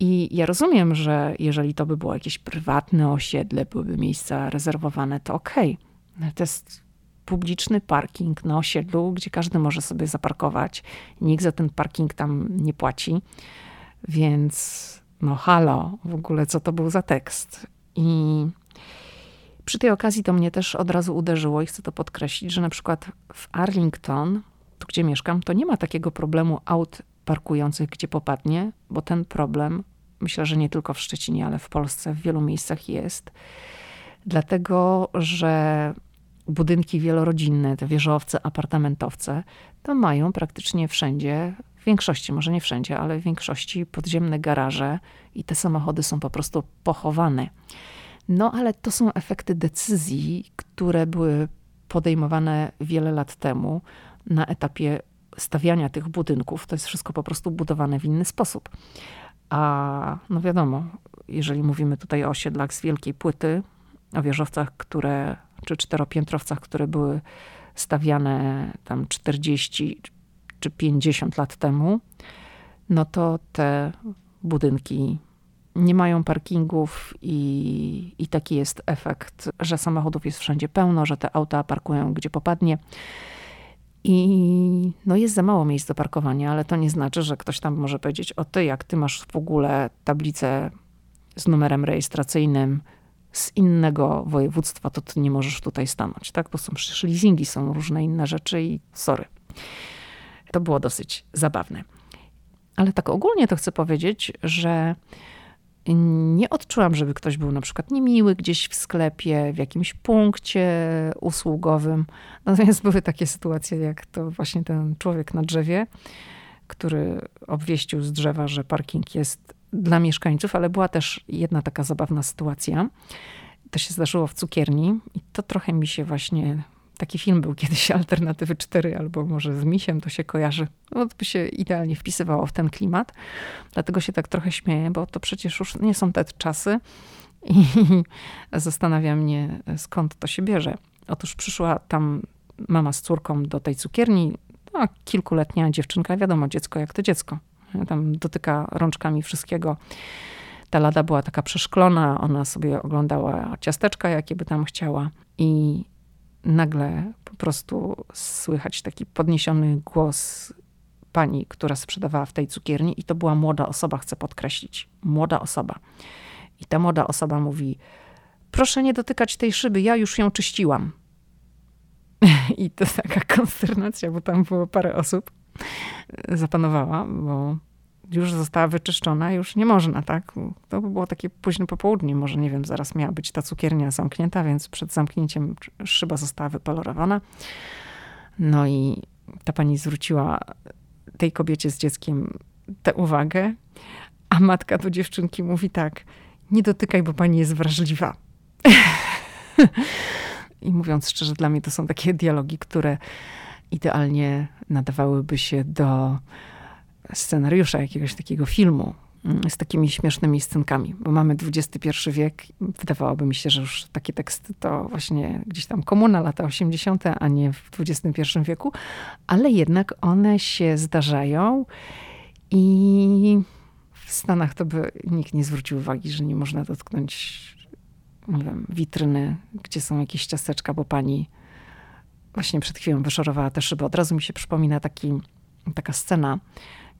I ja rozumiem, że jeżeli to by było jakieś prywatne osiedle, byłyby miejsca rezerwowane, to okej. Okay. To jest publiczny parking na osiedlu, gdzie każdy może sobie zaparkować. Nikt za ten parking tam nie płaci. Więc no halo, w ogóle co to był za tekst? I przy tej okazji to mnie też od razu uderzyło i chcę to podkreślić, że na przykład w Arlington, tu gdzie mieszkam, to nie ma takiego problemu aut parkujących gdzie popadnie, bo ten problem, myślę, że nie tylko w Szczecinie, ale w Polsce w wielu miejscach jest. Dlatego, że budynki wielorodzinne, te wieżowce, apartamentowce, to mają praktycznie wszędzie, w większości, może nie wszędzie, ale w większości podziemne garaże i te samochody są po prostu pochowane. No ale to są efekty decyzji, które były podejmowane wiele lat temu na etapie stawiania tych budynków. To jest wszystko po prostu budowane w inny sposób. A no wiadomo, jeżeli mówimy tutaj o osiedlach z wielkiej płyty, o wieżowcach, które czy czteropiętrowcach, które były stawiane tam 40 czy 50 lat temu, no to te budynki nie mają parkingów i, i taki jest efekt, że samochodów jest wszędzie pełno, że te auta parkują gdzie popadnie. I no jest za mało miejsc do parkowania, ale to nie znaczy, że ktoś tam może powiedzieć: O ty, jak ty masz w ogóle tablicę z numerem rejestracyjnym z innego województwa, to ty nie możesz tutaj stanąć. Tak? To są przecież leasingi, są różne inne rzeczy i sorry. To było dosyć zabawne. Ale tak ogólnie to chcę powiedzieć, że nie odczułam, żeby ktoś był na przykład niemiły gdzieś w sklepie, w jakimś punkcie usługowym. Natomiast były takie sytuacje, jak to właśnie ten człowiek na drzewie, który obwieścił z drzewa, że parking jest dla mieszkańców, ale była też jedna taka zabawna sytuacja, To się zdarzyło w cukierni i to trochę mi się właśnie Taki film był kiedyś Alternatywy 4, albo może z Misiem to się kojarzy. No, to by się idealnie wpisywało w ten klimat. Dlatego się tak trochę śmieję, bo to przecież już nie są te czasy i zastanawia mnie, skąd to się bierze. Otóż przyszła tam mama z córką do tej cukierni, no, kilkuletnia dziewczynka, wiadomo, dziecko jak to dziecko. Tam dotyka rączkami wszystkiego. Ta lada była taka przeszklona, ona sobie oglądała ciasteczka, jakie by tam chciała. I nagle po prostu słychać taki podniesiony głos pani, która sprzedawała w tej cukierni, i to była młoda osoba, chcę podkreślić. Młoda osoba. I ta młoda osoba mówi: Proszę nie dotykać tej szyby, ja już ją czyściłam. I to taka konsternacja, bo tam było parę osób, zapanowała, bo już została wyczyszczona, już nie można, tak? To by było takie późne popołudnie, może nie wiem, zaraz miała być ta cukiernia zamknięta, więc przed zamknięciem szyba została wypolerowana. No i ta pani zwróciła tej kobiecie z dzieckiem tę uwagę, a matka do dziewczynki mówi tak, nie dotykaj, bo pani jest wrażliwa. I mówiąc szczerze, dla mnie to są takie dialogi, które idealnie nadawałyby się do scenariusza jakiegoś takiego filmu mm, z takimi śmiesznymi scenkami, bo mamy XXI wiek. Wydawałoby mi się, że już takie teksty to właśnie gdzieś tam komuna, lata 80., a nie w XXI wieku, ale jednak one się zdarzają i w Stanach to by nikt nie zwrócił uwagi, że nie można dotknąć, nie wiem, witryny, gdzie są jakieś ciasteczka, bo pani właśnie przed chwilą wyszorowała te szyby. Od razu mi się przypomina taki, taka scena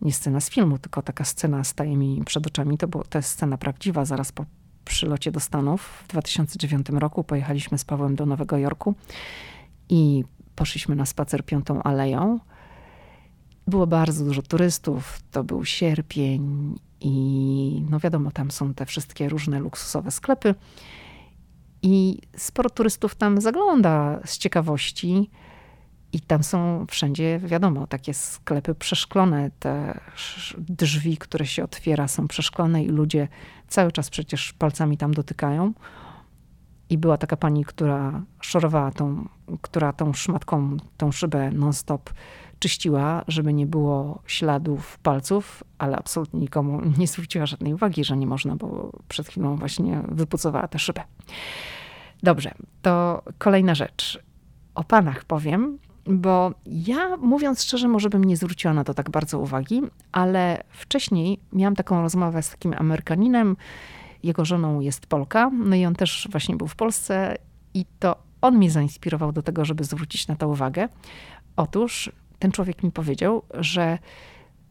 nie scena z filmu, tylko taka scena staje mi przed oczami. To, było, to jest scena prawdziwa. Zaraz po przylocie do Stanów w 2009 roku pojechaliśmy z Pawłem do Nowego Jorku i poszliśmy na spacer Piątą Aleją. Było bardzo dużo turystów, to był sierpień i no wiadomo, tam są te wszystkie różne luksusowe sklepy. I sporo turystów tam zagląda z ciekawości. I tam są wszędzie, wiadomo, takie sklepy przeszklone. Te drzwi, które się otwiera, są przeszklone i ludzie cały czas przecież palcami tam dotykają. I była taka pani, która szorowała tą, która tą szmatką, tą szybę non-stop czyściła, żeby nie było śladów palców, ale absolutnie nikomu nie zwróciła żadnej uwagi, że nie można, bo przed chwilą właśnie wypucowała tę szybę. Dobrze, to kolejna rzecz. O panach powiem, bo ja, mówiąc szczerze, może bym nie zwróciła na to tak bardzo uwagi, ale wcześniej miałam taką rozmowę z takim Amerykaninem. Jego żoną jest Polka, no i on też właśnie był w Polsce, i to on mnie zainspirował do tego, żeby zwrócić na to uwagę. Otóż ten człowiek mi powiedział, że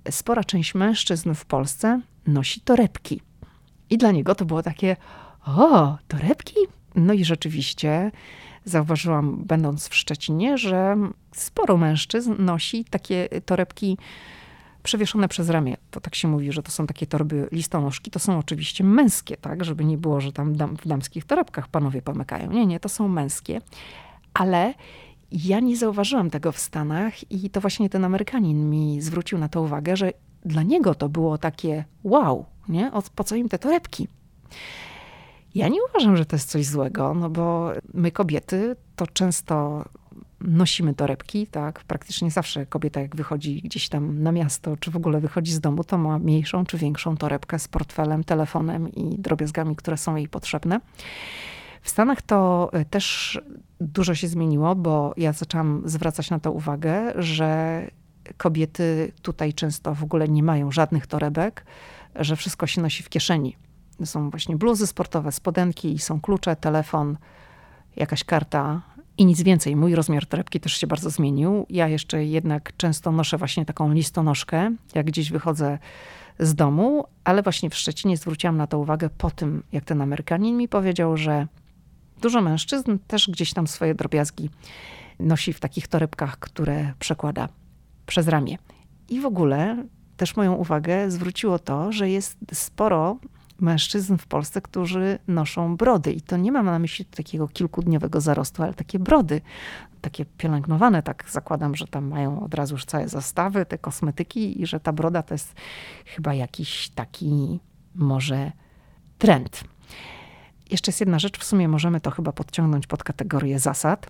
spora część mężczyzn w Polsce nosi torebki. I dla niego to było takie: O, torebki? No i rzeczywiście zauważyłam, będąc w Szczecinie, że sporo mężczyzn nosi takie torebki przewieszone przez ramię. To tak się mówi, że to są takie torby listonoszki. To są oczywiście męskie, tak? Żeby nie było, że tam dam, w damskich torebkach panowie pomykają. Nie, nie, to są męskie. Ale ja nie zauważyłam tego w Stanach i to właśnie ten Amerykanin mi zwrócił na to uwagę, że dla niego to było takie wow, nie? O, po co im te torebki? Ja nie uważam, że to jest coś złego, no bo my kobiety to często nosimy torebki, tak? Praktycznie zawsze kobieta, jak wychodzi gdzieś tam na miasto, czy w ogóle wychodzi z domu, to ma mniejszą czy większą torebkę z portfelem, telefonem i drobiazgami, które są jej potrzebne. W Stanach to y, też dużo się zmieniło, bo ja zaczęłam zwracać na to uwagę, że kobiety tutaj często w ogóle nie mają żadnych torebek, że wszystko się nosi w kieszeni są właśnie bluzy sportowe, spodenki, są klucze, telefon, jakaś karta i nic więcej. Mój rozmiar torebki też się bardzo zmienił. Ja jeszcze jednak często noszę właśnie taką listonoszkę, jak gdzieś wychodzę z domu, ale właśnie w Szczecinie zwróciłam na to uwagę po tym, jak ten Amerykanin mi powiedział, że dużo mężczyzn też gdzieś tam swoje drobiazgi nosi w takich torebkach, które przekłada przez ramię. I w ogóle też moją uwagę zwróciło to, że jest sporo mężczyzn w Polsce, którzy noszą brody. I to nie mam na myśli takiego kilkudniowego zarostu, ale takie brody, takie pielęgnowane, tak zakładam, że tam mają od razu już całe zastawy, te kosmetyki i że ta broda to jest chyba jakiś taki może trend. jeszcze jest jedna rzecz, w sumie możemy to chyba podciągnąć pod kategorię zasad.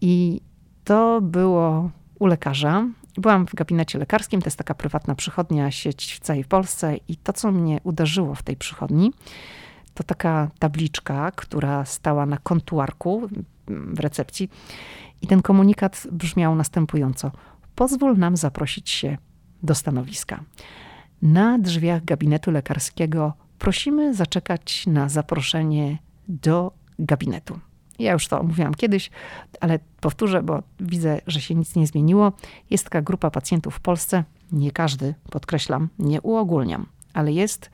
I to było u lekarza. Byłam w gabinecie lekarskim, to jest taka prywatna przychodnia, sieć w całej Polsce. I to, co mnie uderzyło w tej przychodni, to taka tabliczka, która stała na kontuarku w recepcji. I ten komunikat brzmiał następująco: Pozwól nam zaprosić się do stanowiska. Na drzwiach gabinetu lekarskiego prosimy zaczekać na zaproszenie do gabinetu. Ja już to mówiłam kiedyś, ale powtórzę, bo widzę, że się nic nie zmieniło. Jest taka grupa pacjentów w Polsce, nie każdy, podkreślam, nie uogólniam, ale jest,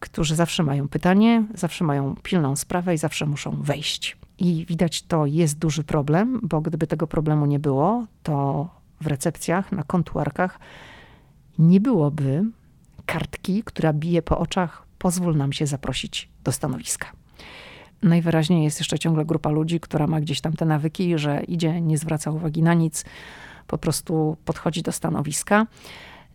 którzy zawsze mają pytanie, zawsze mają pilną sprawę i zawsze muszą wejść. I widać, to jest duży problem, bo gdyby tego problemu nie było, to w recepcjach, na kontuarkach nie byłoby kartki, która bije po oczach, pozwól nam się zaprosić do stanowiska. Najwyraźniej jest jeszcze ciągle grupa ludzi, która ma gdzieś tam te nawyki, że idzie, nie zwraca uwagi na nic, po prostu podchodzi do stanowiska,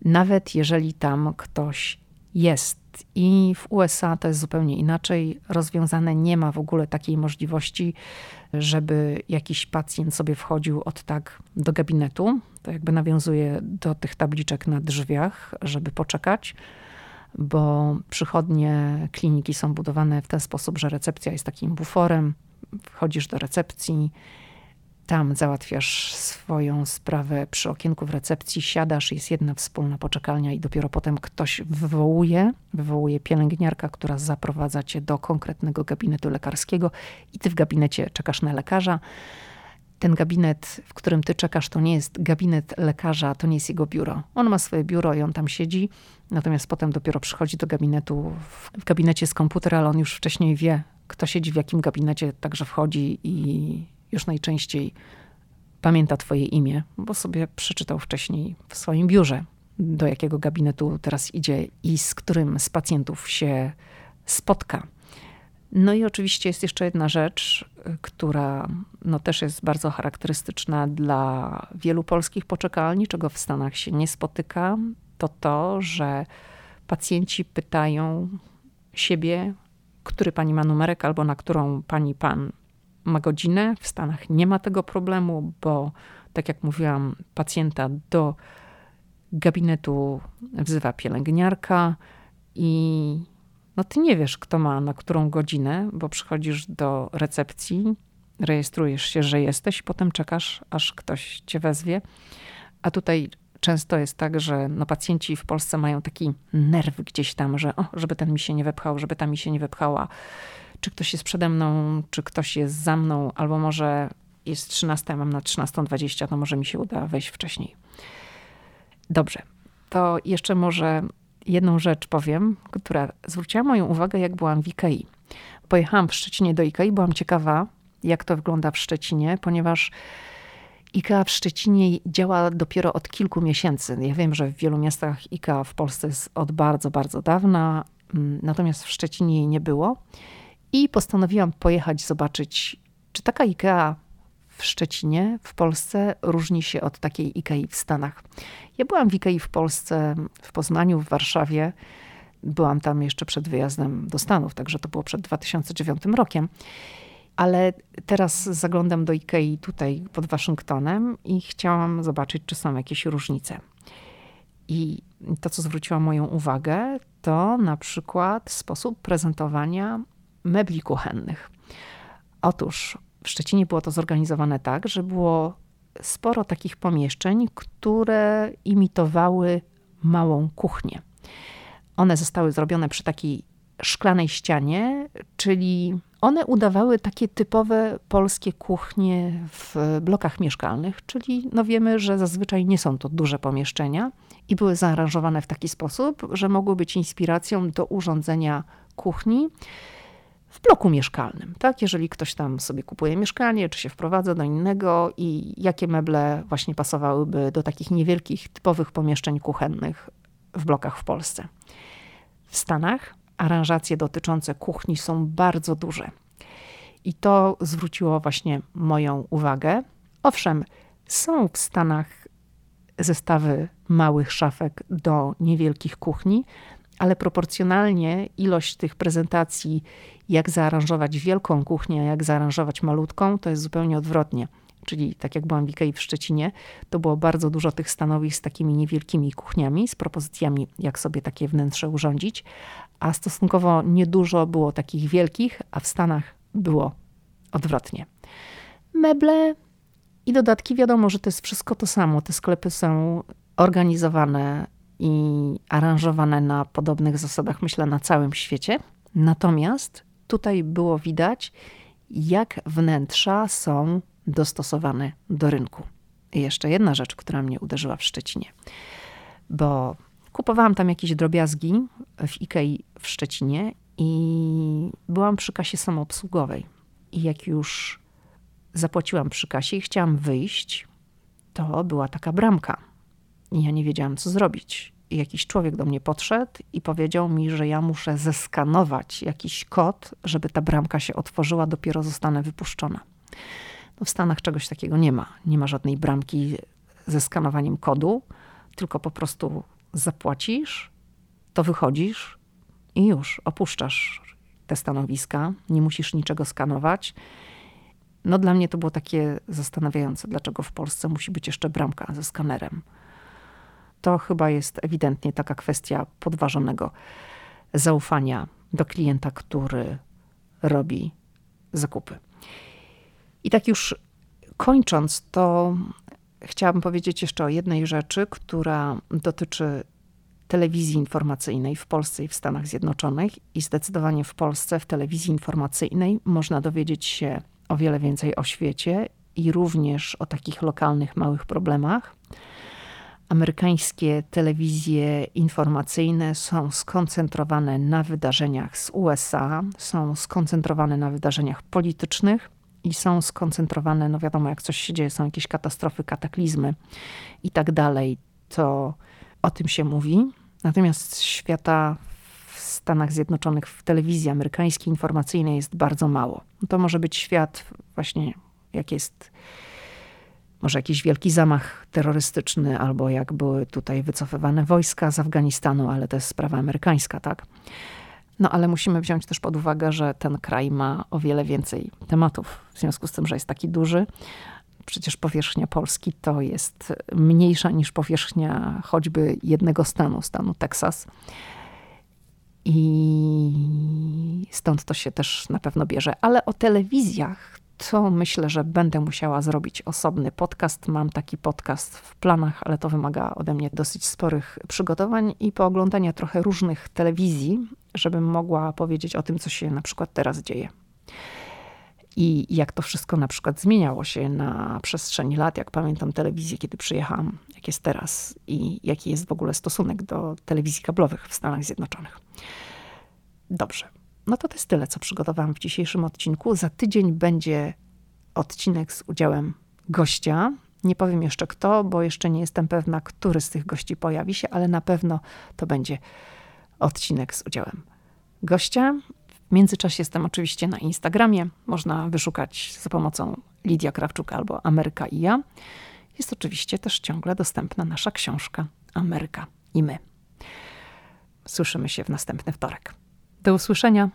nawet jeżeli tam ktoś jest. I w USA to jest zupełnie inaczej rozwiązane. Nie ma w ogóle takiej możliwości, żeby jakiś pacjent sobie wchodził od tak do gabinetu. To jakby nawiązuje do tych tabliczek na drzwiach, żeby poczekać bo przychodnie kliniki są budowane w ten sposób, że recepcja jest takim buforem. Wchodzisz do recepcji, tam załatwiasz swoją sprawę przy okienku w recepcji, siadasz, jest jedna wspólna poczekalnia i dopiero potem ktoś wywołuje, wywołuje pielęgniarka, która zaprowadza cię do konkretnego gabinetu lekarskiego i ty w gabinecie czekasz na lekarza ten gabinet, w którym ty czekasz, to nie jest gabinet lekarza, to nie jest jego biuro. On ma swoje biuro i on tam siedzi, natomiast potem dopiero przychodzi do gabinetu. W gabinecie jest komputer, ale on już wcześniej wie, kto siedzi w jakim gabinecie, także wchodzi i już najczęściej pamięta twoje imię, bo sobie przeczytał wcześniej w swoim biurze, do jakiego gabinetu teraz idzie i z którym z pacjentów się spotka. No i oczywiście jest jeszcze jedna rzecz, która no też jest bardzo charakterystyczna dla wielu polskich poczekalni, czego w Stanach się nie spotyka, to to, że pacjenci pytają siebie, który pani ma numerek albo na którą pani pan ma godzinę. W Stanach nie ma tego problemu, bo tak jak mówiłam, pacjenta do gabinetu wzywa pielęgniarka i no ty nie wiesz, kto ma na którą godzinę, bo przychodzisz do recepcji, rejestrujesz się, że jesteś, potem czekasz, aż ktoś cię wezwie. A tutaj często jest tak, że no pacjenci w Polsce mają taki nerw gdzieś tam, że o, żeby ten mi się nie wepchał, żeby ta mi się nie wepchała. Czy ktoś jest przede mną, czy ktoś jest za mną, albo może jest 13, mam na 13.20, to może mi się uda wejść wcześniej. Dobrze, to jeszcze może jedną rzecz powiem, która zwróciła moją uwagę, jak byłam w Ikei. Pojechałam w Szczecinie do Ikei, byłam ciekawa, jak to wygląda w Szczecinie, ponieważ IKEA w Szczecinie działa dopiero od kilku miesięcy. Ja wiem, że w wielu miastach IKEA w Polsce jest od bardzo, bardzo dawna, mm, natomiast w Szczecinie jej nie było. I postanowiłam pojechać zobaczyć, czy taka IKEA w Szczecinie, w Polsce, różni się od takiej IKEA w Stanach. Ja byłam w IKEA w Polsce, w Poznaniu, w Warszawie. Byłam tam jeszcze przed wyjazdem do Stanów, także to było przed 2009 rokiem. Ale teraz zaglądam do IKEA tutaj pod Waszyngtonem i chciałam zobaczyć, czy są jakieś różnice. I to, co zwróciło moją uwagę, to na przykład sposób prezentowania mebli kuchennych. Otóż w Szczecinie było to zorganizowane tak, że było sporo takich pomieszczeń, które imitowały małą kuchnię. One zostały zrobione przy takiej szklanej ścianie, czyli one udawały takie typowe polskie kuchnie w blokach mieszkalnych, czyli no wiemy, że zazwyczaj nie są to duże pomieszczenia i były zaaranżowane w taki sposób, że mogły być inspiracją do urządzenia kuchni w bloku mieszkalnym, tak? Jeżeli ktoś tam sobie kupuje mieszkanie, czy się wprowadza do innego i jakie meble właśnie pasowałyby do takich niewielkich, typowych pomieszczeń kuchennych w blokach w Polsce. W Stanach aranżacje dotyczące kuchni są bardzo duże. I to zwróciło właśnie moją uwagę. Owszem, są w Stanach zestawy małych szafek do niewielkich kuchni, ale proporcjonalnie ilość tych prezentacji, jak zaaranżować wielką kuchnię, jak zaaranżować malutką, to jest zupełnie odwrotnie. Czyli tak jak byłam w Ikei w Szczecinie, to było bardzo dużo tych stanowisk z takimi niewielkimi kuchniami, z propozycjami, jak sobie takie wnętrze urządzić, a stosunkowo niedużo było takich wielkich, a w Stanach było odwrotnie. Meble i dodatki, wiadomo, że to jest wszystko to samo. Te sklepy są organizowane i aranżowane na podobnych zasadach, myślę, na całym świecie. Natomiast tutaj było widać, jak wnętrza są dostosowane do rynku. I jeszcze jedna rzecz, która mnie uderzyła w Szczecinie, bo kupowałam tam jakieś drobiazgi w Ikei w Szczecinie i byłam przy kasie samoobsługowej. I jak już zapłaciłam przy kasie i chciałam wyjść, to była taka bramka. I ja nie wiedziałam, co zrobić. Jakiś człowiek do mnie podszedł i powiedział mi, że ja muszę zeskanować jakiś kod, żeby ta bramka się otworzyła, dopiero zostanę wypuszczona. No w Stanach czegoś takiego nie ma. Nie ma żadnej bramki ze skanowaniem kodu, tylko po prostu zapłacisz, to wychodzisz i już opuszczasz te stanowiska, nie musisz niczego skanować. No dla mnie to było takie zastanawiające, dlaczego w Polsce musi być jeszcze bramka ze skanerem. To chyba jest ewidentnie taka kwestia podważonego zaufania do klienta, który robi zakupy. I tak już kończąc, to chciałabym powiedzieć jeszcze o jednej rzeczy, która dotyczy telewizji informacyjnej w Polsce i w Stanach Zjednoczonych. I zdecydowanie w Polsce, w telewizji informacyjnej, można dowiedzieć się o wiele więcej o świecie i również o takich lokalnych, małych problemach. Amerykańskie telewizje informacyjne są skoncentrowane na wydarzeniach z USA, są skoncentrowane na wydarzeniach politycznych i są skoncentrowane, no wiadomo, jak coś się dzieje, są jakieś katastrofy, kataklizmy i tak dalej, to o tym się mówi. Natomiast świata w Stanach Zjednoczonych, w telewizji amerykańskiej informacyjnej jest bardzo mało. To może być świat właśnie, jak jest może jakiś wielki zamach terrorystyczny, albo jak były tutaj wycofywane wojska z Afganistanu, ale to jest sprawa amerykańska, tak? No ale musimy wziąć też pod uwagę, że ten kraj ma o wiele więcej tematów, w związku z tym, że jest taki duży. Przecież powierzchnia Polski to jest mniejsza niż powierzchnia choćby jednego stanu, stanu Teksas. I stąd to się też na pewno bierze. Ale o telewizjach to myślę, że będę musiała zrobić osobny podcast. Mam taki podcast w planach, ale to wymaga ode mnie dosyć sporych przygotowań i pooglądania trochę różnych telewizji, żebym mogła powiedzieć o tym, co się na przykład teraz dzieje. I jak to wszystko na przykład zmieniało się na przestrzeni lat, jak pamiętam telewizję, kiedy przyjechałam, jak jest teraz i jaki jest w ogóle stosunek do telewizji kablowych w Stanach Zjednoczonych. Dobrze. No to to jest tyle, co przygotowałam w dzisiejszym odcinku. Za tydzień będzie odcinek z udziałem gościa. Nie powiem jeszcze kto, bo jeszcze nie jestem pewna, który z tych gości pojawi się, ale na pewno to będzie odcinek z udziałem gościa. W międzyczasie jestem oczywiście na Instagramie. Można wyszukać za pomocą Lidia Krawczuk albo Ameryka i ja. Jest oczywiście też ciągle dostępna nasza książka Ameryka i my. Słyszymy się w następny wtorek. Do usłyszenia.